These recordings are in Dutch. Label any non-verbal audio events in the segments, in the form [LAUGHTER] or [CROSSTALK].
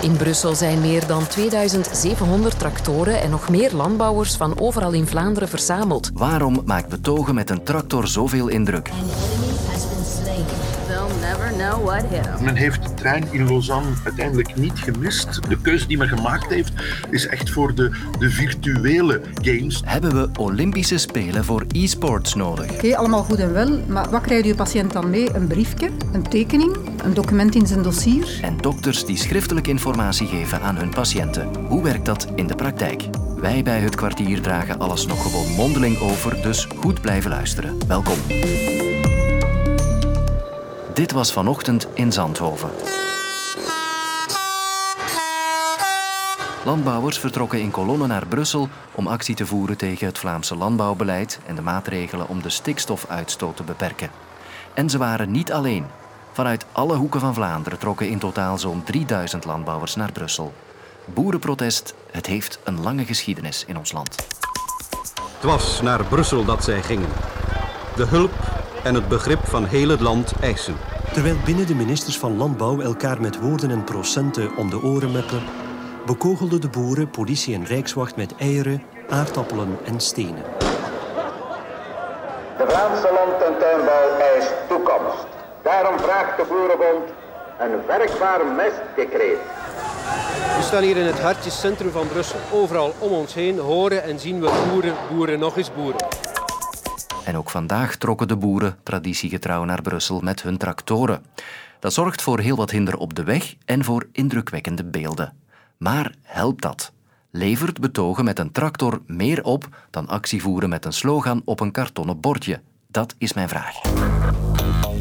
In Brussel zijn meer dan 2700 tractoren en nog meer landbouwers van overal in Vlaanderen verzameld. Waarom maakt betogen met een tractor zoveel indruk? Men heeft de trein in Lausanne uiteindelijk niet gemist. De keuze die men gemaakt heeft is echt voor de, de virtuele games. Hebben we Olympische Spelen voor e-sports nodig? Oké, allemaal goed en wel, maar wat krijgt uw patiënt dan mee? Een briefje, een tekening, een document in zijn dossier? En dokters die schriftelijk informatie geven aan hun patiënten. Hoe werkt dat in de praktijk? Wij bij het kwartier dragen alles nog gewoon mondeling over, dus goed blijven luisteren. Welkom. Dit was vanochtend in Zandhoven. Landbouwers vertrokken in kolonnen naar Brussel om actie te voeren tegen het Vlaamse landbouwbeleid en de maatregelen om de stikstofuitstoot te beperken. En ze waren niet alleen. Vanuit alle hoeken van Vlaanderen trokken in totaal zo'n 3000 landbouwers naar Brussel. Boerenprotest, het heeft een lange geschiedenis in ons land. Het was naar Brussel dat zij gingen. De hulp en het begrip van heel het land eisen. Terwijl binnen de ministers van Landbouw elkaar met woorden en procenten om de oren meppen, bekogelden de boeren politie en rijkswacht met eieren, aardappelen en stenen. De Vlaamse land- en tuinbouw eist toekomst. Daarom vraagt de Boerenbond een werkbaar mestdecreet. We staan hier in het hartjescentrum van Brussel. Overal om ons heen horen en zien we boeren, boeren, nog eens boeren. En ook vandaag trokken de boeren traditiegetrouw naar Brussel met hun tractoren. Dat zorgt voor heel wat hinder op de weg en voor indrukwekkende beelden. Maar helpt dat? Levert betogen met een tractor meer op dan actievoeren met een slogan op een kartonnen bordje? Dat is mijn vraag.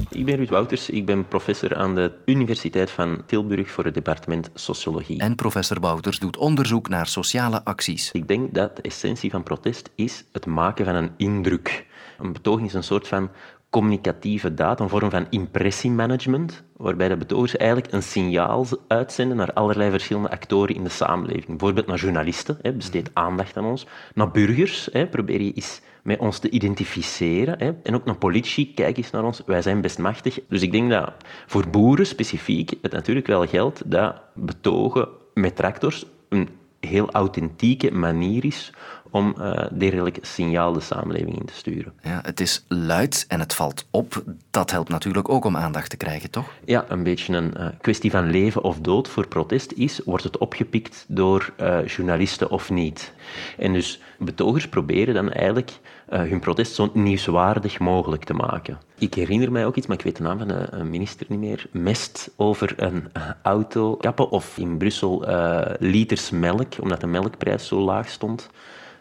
Ik ben Ruud Wouters, ik ben professor aan de Universiteit van Tilburg voor het departement Sociologie. En professor Wouters doet onderzoek naar sociale acties. Ik denk dat de essentie van protest is het maken van een indruk. Een betoging is een soort van communicatieve daad, een vorm van impressiemanagement, waarbij de betogers eigenlijk een signaal uitzenden naar allerlei verschillende actoren in de samenleving. Bijvoorbeeld naar journalisten, hè, besteed aandacht aan ons. Naar burgers, hè, probeer je eens met ons te identificeren. Hè. En ook naar politici, kijk eens naar ons, wij zijn best machtig. Dus ik denk dat voor boeren specifiek het natuurlijk wel geldt dat betogen met tractors een heel authentieke manier is om uh, dergelijk signaal de samenleving in te sturen. Ja, het is luid en het valt op. Dat helpt natuurlijk ook om aandacht te krijgen, toch? Ja, een beetje een uh, kwestie van leven of dood voor protest is, wordt het opgepikt door uh, journalisten of niet. En dus betogers proberen dan eigenlijk hun protest zo nieuwswaardig mogelijk te maken. Ik herinner mij ook iets, maar ik weet de naam van de minister niet meer, mest over een auto kappen of in Brussel liters melk, omdat de melkprijs zo laag stond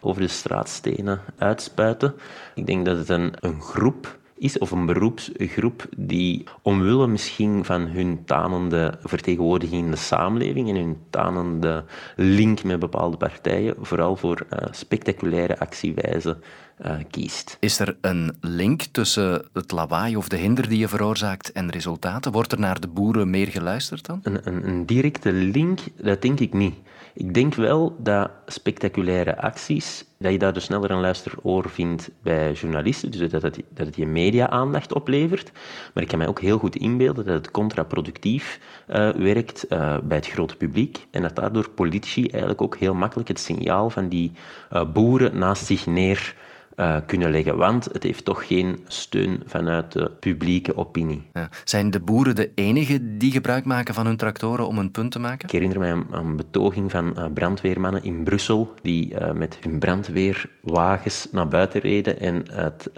over de straatstenen uitspuiten. Ik denk dat het een, een groep is, of een beroepsgroep, die omwille misschien van hun tanende vertegenwoordiging in de samenleving en hun tanende link met bepaalde partijen, vooral voor uh, spectaculaire actiewijzen uh, kiest. Is er een link tussen het lawaai of de hinder die je veroorzaakt en resultaten? Wordt er naar de boeren meer geluisterd dan? Een, een, een directe link, dat denk ik niet. Ik denk wel dat spectaculaire acties, dat je daar dus sneller een luisteroor vindt bij journalisten, dus dat het, dat je media-aandacht oplevert. Maar ik kan mij ook heel goed inbeelden dat het contraproductief uh, werkt uh, bij het grote publiek en dat daardoor politici eigenlijk ook heel makkelijk het signaal van die uh, boeren naast zich neer uh, kunnen leggen. Want het heeft toch geen steun vanuit de publieke opinie. Ja. Zijn de boeren de enigen die gebruik maken van hun tractoren om een punt te maken? Ik herinner mij een, een betoging van uh, brandweermannen in Brussel die uh, met hun brandweerwagens naar buiten reden en het,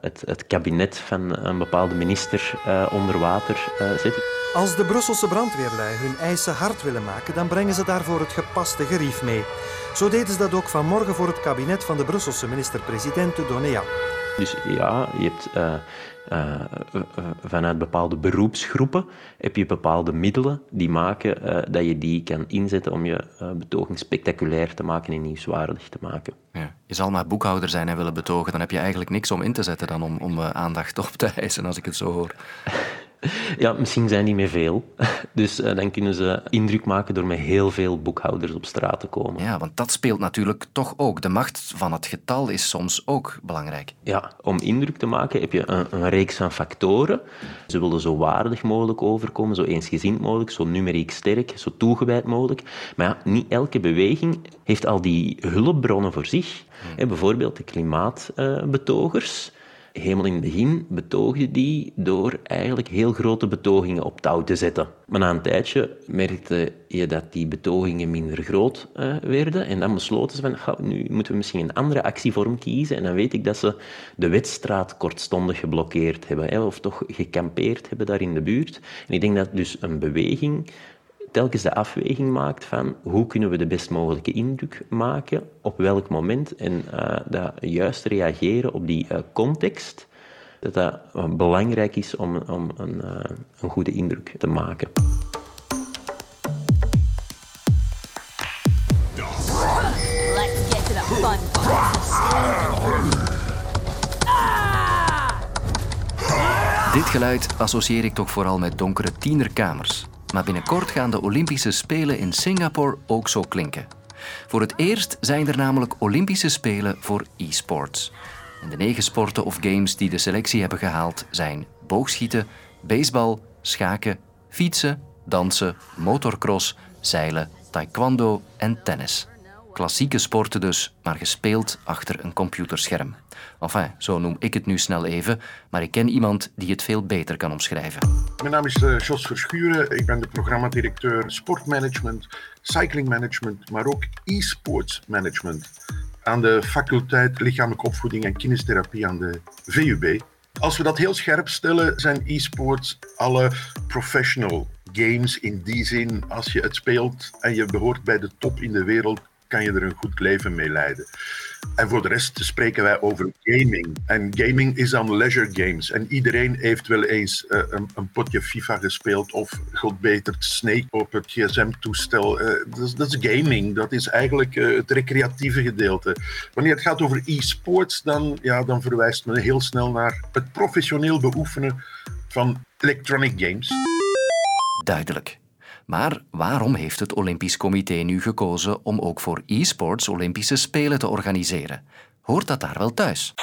het, het kabinet van een bepaalde minister onder water zetten. Als de Brusselse brandweerlui hun eisen hard willen maken, dan brengen ze daarvoor het gepaste gerief mee. Zo deden ze dat ook vanmorgen voor het kabinet van de Brusselse minister-president Donea. Dus ja, je hebt uh, uh, vanuit bepaalde beroepsgroepen heb je bepaalde middelen die maken uh, dat je die kan inzetten om je betoging spectaculair te maken en nieuwswaardig te maken. Ja. Je zal maar boekhouder zijn en willen betogen, dan heb je eigenlijk niks om in te zetten dan om, om aandacht op te [LAUGHS] eisen, als ik het zo hoor. [LAUGHS] Ja, misschien zijn die met veel. [LAUGHS] Dus uh, dan kunnen ze indruk maken door met heel veel boekhouders op straat te komen. Ja, want dat speelt natuurlijk toch ook. De macht van het getal is soms ook belangrijk. Ja, om indruk te maken heb je een, een reeks van factoren. Ze willen zo waardig mogelijk overkomen, zo eensgezind mogelijk, zo numeriek sterk, zo toegewijd mogelijk. Maar ja, niet elke beweging heeft al die hulpbronnen voor zich. Hmm. Bijvoorbeeld de klimaatbetogers helemaal in het begin betoogde die door eigenlijk heel grote betogingen op touw te zetten. Maar na een tijdje merkte je dat die betogingen minder groot uh, werden. En dan besloten ze van, nu moeten we misschien een andere actievorm kiezen. En dan weet ik dat ze de Wetstraat kortstondig geblokkeerd hebben. Hè, of toch gekampeerd hebben daar in de buurt. En ik denk dat dus een beweging telkens de afweging maakt van hoe kunnen we de best mogelijke indruk maken, op welk moment en uh, dat juist reageren op die uh, context, dat dat uh, belangrijk is om, om een, een goede indruk te maken. Dit geluid associeer ik toch vooral met donkere tienerkamers. Maar binnenkort gaan de Olympische Spelen in Singapore ook zo klinken. Voor het eerst zijn er namelijk Olympische Spelen voor e-sports. En de negen sporten of games die de selectie hebben gehaald zijn boogschieten, baseball, schaken, fietsen, dansen, motorcross, zeilen, taekwondo en tennis. Klassieke sporten dus, maar gespeeld achter een computerscherm. Enfin, zo noem ik het nu snel even, maar ik ken iemand die het veel beter kan omschrijven. Mijn naam is uh, Jos Verschuren. Ik ben de programmadirecteur sportmanagement, cyclingmanagement, maar ook e-sports management aan de faculteit lichamelijke opvoeding en kinestherapie aan de VUB. Als we dat heel scherp stellen, zijn e-sports alle professional games in die zin, als je het speelt en je behoort bij de top in de wereld, kan je er een goed leven mee leiden. En voor de rest spreken wij over gaming. En gaming is dan leisure games. En iedereen heeft wel eens uh, een, een, potje FIFA gespeeld of god beter Snake op het gsm-toestel. Uh, dat, is gaming. Dat is eigenlijk uh, het recreatieve gedeelte. Wanneer het gaat over e-sports, dan, ja, dan verwijst men heel snel naar het professioneel beoefenen van electronic games. Duidelijk. Maar waarom heeft het Olympisch Comité nu gekozen om ook voor e-sports Olympische Spelen te organiseren? Hoort dat daar wel thuis?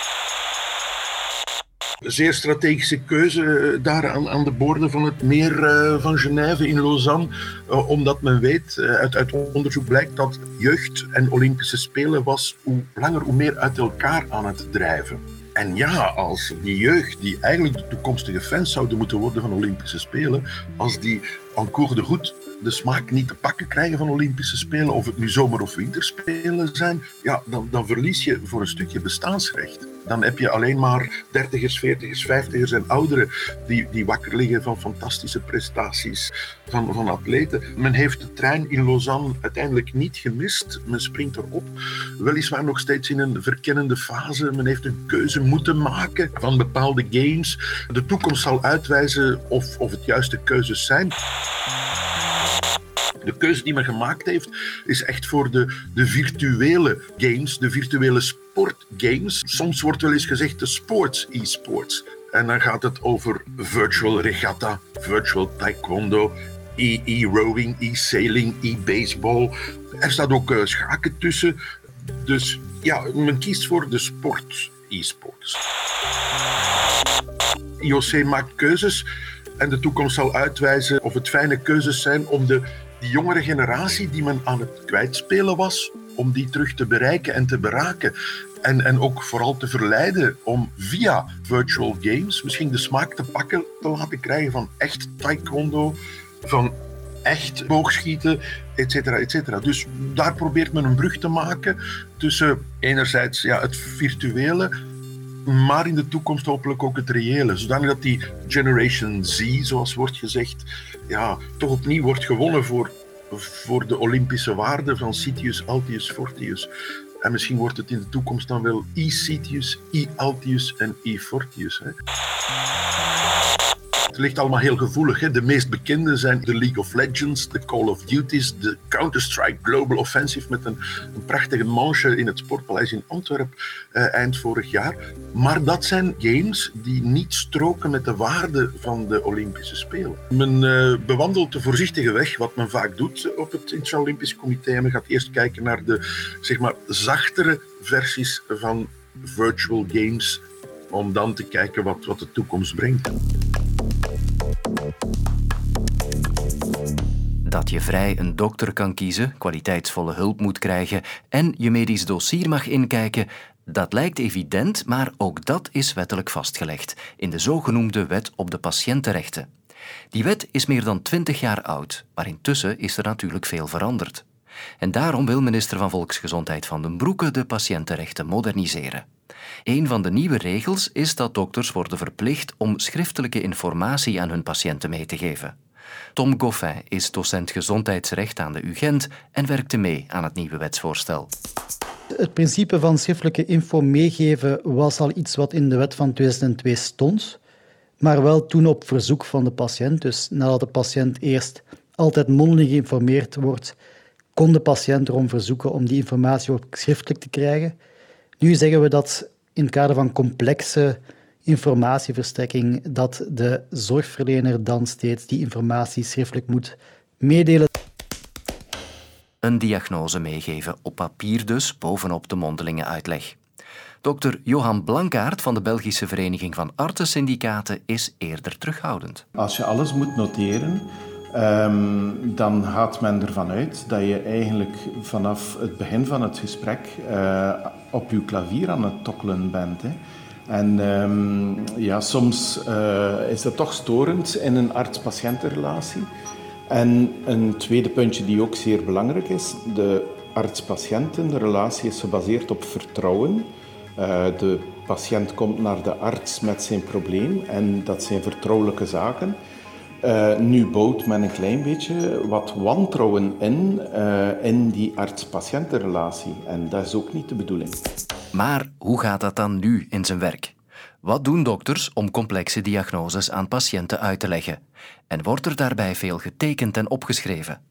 zeer strategische keuze eh, daar aan, aan de boorden van het meer uh, van Genève in Lausanne. Uh, omdat men weet, uit, uit onderzoek blijkt dat jeugd en Olympische Spelen was hoe langer hoe meer uit elkaar aan het drijven. En ja, als die jeugd, die eigenlijk de toekomstige fans zouden moeten worden van Olympische Spelen, als die en cours de route de smaak niet te pakken krijgen van Olympische Spelen, of het nu zomer- of winterspelen zijn, ja, dan, dan verlies je voor een stukje bestaansrecht. Dan heb je alleen maar dertigers, veertigers, vijftigers en ouderen die, die wakker liggen van fantastische prestaties van, van atleten. Men heeft de trein in Lausanne uiteindelijk niet gemist. Men springt erop. Weliswaar nog steeds in een verkennende fase. Men heeft een keuze moeten maken van bepaalde games. De toekomst zal uitwijzen of, of het juiste keuzes zijn. De keuze die men gemaakt heeft, is echt voor de, de virtuele games, de virtuele sportgames. Soms wordt wel eens gezegd de sports e-sports. En dan gaat het over virtual regatta, virtual taekwondo, e-rowing, e-sailing, e-baseball. Er staat ook uh, schaken tussen. Dus ja, men kiest voor de sport e-sports. IOC maakt keuzes en de toekomst zal uitwijzen of het fijne keuzes zijn om de die jongere generatie die men aan het kwijtspelen was, om die terug te bereiken en te beraken. En, en ook vooral te verleiden om via virtual games misschien de smaak te pakken te laten krijgen van echt taekwondo, van echt boogschieten, et cetera, et cetera. Dus daar probeert men een brug te maken tussen enerzijds ja, het virtuele, maar in de toekomst hopelijk ook het reële. Zodanig dat die Generation Z, zoals wordt gezegd, ja, toch opnieuw wordt gewonnen voor, voor de Olympische waarden van Citius, Altius, Fortius. En misschien wordt het in de toekomst dan wel E-Citius, E-Altius en E-Fortius. Het ligt allemaal heel gevoelig. Hè? De meest bekende zijn de League of Legends, de Call of Duties, de Counter-Strike Global Offensive met een, prachtige manche in het Sportpaleis in Antwerpen uh, eind vorig jaar. Maar dat zijn games die niet stroken met de waarde van de Olympische Spelen. Men uh, bewandelt de voorzichtige weg, wat men vaak doet op het Internationaal Olympisch Comité. Men gaat eerst kijken naar de zeg maar, zachtere versies van virtual games om dan te kijken wat, wat de toekomst brengt. Dat je vrij een dokter kan kiezen, kwaliteitsvolle hulp moet krijgen en je medisch dossier mag inkijken, dat lijkt evident, maar ook dat is wettelijk vastgelegd in de zogenoemde Wet op de Patiëntenrechten. Die wet is meer dan twintig jaar oud, maar intussen is er natuurlijk veel veranderd. En daarom wil minister van Volksgezondheid Van den Broeke de patiëntenrechten moderniseren. Een van de nieuwe regels is dat dokters worden verplicht om schriftelijke informatie aan hun patiënten mee te geven. Tom Goffin is docent gezondheidsrecht aan de UGent en werkte mee aan het nieuwe wetsvoorstel. Het principe van schriftelijke info meegeven was al iets wat in de wet van 2002 stond, maar wel toen op verzoek van de patiënt. Dus nadat de patiënt eerst altijd mondeling geïnformeerd wordt, kon de patiënt erom verzoeken om die informatie ook schriftelijk te krijgen. Nu zeggen we dat in het kader van complexe informatieverstrekking dat de zorgverlener dan steeds die informatie schriftelijk moet meedelen. Een diagnose meegeven, op papier dus, bovenop de mondelinge uitleg. Dr. Johan Blankaert van de Belgische Vereniging van Artsensyndicaten is eerder terughoudend. Als je alles moet noteren, Um, dan gaat men ervan uit dat je eigenlijk vanaf het begin van het gesprek uh, op je klavier aan het tokkelen bent. Hè. En um, ja, soms uh, is dat toch storend in een arts-patiëntenrelatie. En een tweede puntje die ook zeer belangrijk is, de arts-patiëntenrelatie is gebaseerd op vertrouwen. Uh, de patiënt komt naar de arts met zijn probleem en dat zijn vertrouwelijke zaken. Uh, nu bouwt men een klein beetje wat wantrouwen in, uh, in die arts-patiëntenrelatie. En dat is ook niet de bedoeling. Maar hoe gaat dat dan nu in zijn werk? Wat doen dokters om complexe diagnoses aan patiënten uit te leggen? En wordt er daarbij veel getekend en opgeschreven?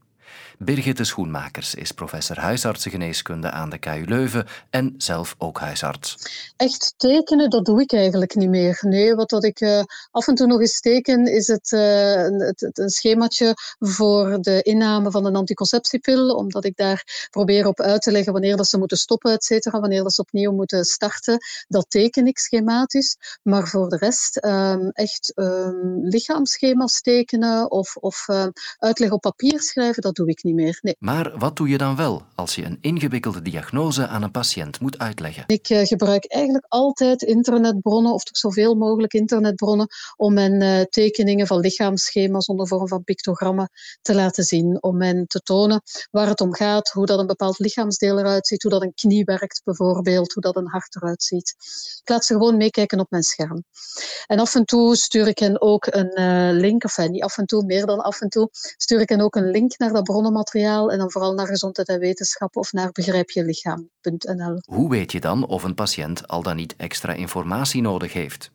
Birgitte Schoenmakers is professor huisartsengeneeskunde aan de KU Leuven en zelf ook huisarts. Echt tekenen, dat doe ik eigenlijk niet meer. Nee, wat dat ik uh, af en toe nog eens teken, is het, uh, het, een schemaatje voor de inname van een anticonceptiepil, omdat ik daar probeer op uit te leggen wanneer dat ze moeten stoppen, et cetera, wanneer dat ze opnieuw moeten starten. Dat teken ik schematisch. Maar voor de rest um, echt um, lichaamsschema's tekenen of, of uh, uitleg op papier schrijven, dat doe ik niet meer. Nee. Maar wat doe je dan wel als je een ingewikkelde diagnose aan een patiënt moet uitleggen? Ik uh, gebruik eigenlijk altijd internetbronnen, of toch zoveel mogelijk internetbronnen, om mijn uh, tekeningen van lichaamsschema's onder vorm van pictogrammen te laten zien. Om men te tonen waar het om gaat, hoe dat een bepaald lichaamsdeel eruit ziet, hoe dat een knie werkt bijvoorbeeld, hoe dat een hart eruit ziet. Ik laat ze gewoon meekijken op mijn scherm. En af en toe stuur ik hen ook een uh, link, of niet af en toe, meer dan af en toe, stuur ik hen ook een link naar dat bronnenmateriaal en dan vooral naar gezondheid en wetenschap of naar begrijpjelichaam.nl. Hoe weet je dan of een patiënt al dan niet extra informatie nodig heeft?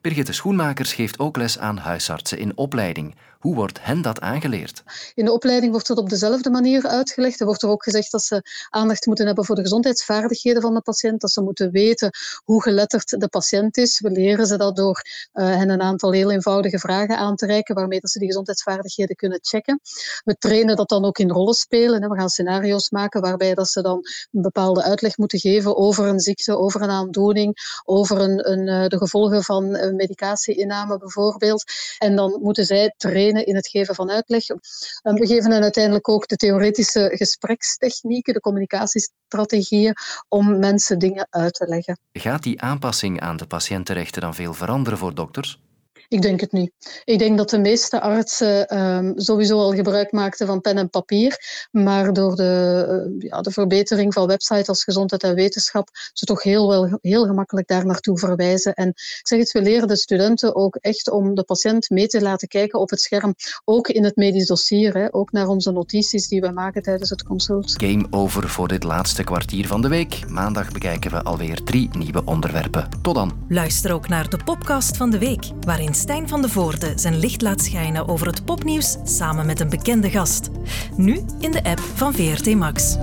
Birgitte Schoenmakers geeft ook les aan huisartsen in opleiding. Hoe wordt hen dat aangeleerd? In de opleiding wordt het op dezelfde manier uitgelegd. Er wordt er ook gezegd dat ze aandacht moeten hebben voor de gezondheidsvaardigheden van de patiënt, dat ze moeten weten hoe geletterd de patiënt is. We leren ze dat door uh, hen een aantal heel eenvoudige vragen aan te reiken, waarmee dat ze die gezondheidsvaardigheden kunnen checken. We trainen dat dan ook in rollenspelen. Hè. We gaan scenario's maken waarbij dat ze dan een bepaalde uitleg moeten geven over een ziekte, over een aandoening, over een, een, uh, de gevolgen van medicatieinname bijvoorbeeld. En dan moeten zij trainen in het geven van uitleg. We geven hen uiteindelijk ook de theoretische gesprekstechnieken, de communicatiestrategieën om mensen dingen uit te leggen. Gaat die aanpassing aan de patiëntenrechten dan veel veranderen voor dokters? Ik denk het niet. Ik denk dat de meeste artsen um, sowieso al gebruik maakten van pen en papier, maar door de, uh, ja, de verbetering van websites als gezondheid en wetenschap ze toch heel, wel, heel gemakkelijk daar naartoe verwijzen. En ik zeg het, we leren de studenten ook echt om de patiënt mee te laten kijken op het scherm, ook in het medisch dossier, hè, ook naar onze notities die we maken tijdens het consult. Game over voor dit laatste kwartier van de week. Maandag bekijken we alweer drie nieuwe onderwerpen. Tot dan. Luister ook naar de podcast van de week, waarin Stijn van de Voorde zijn licht laat schijnen over het popnieuws samen met een bekende gast. Nu in de app van VRT Max.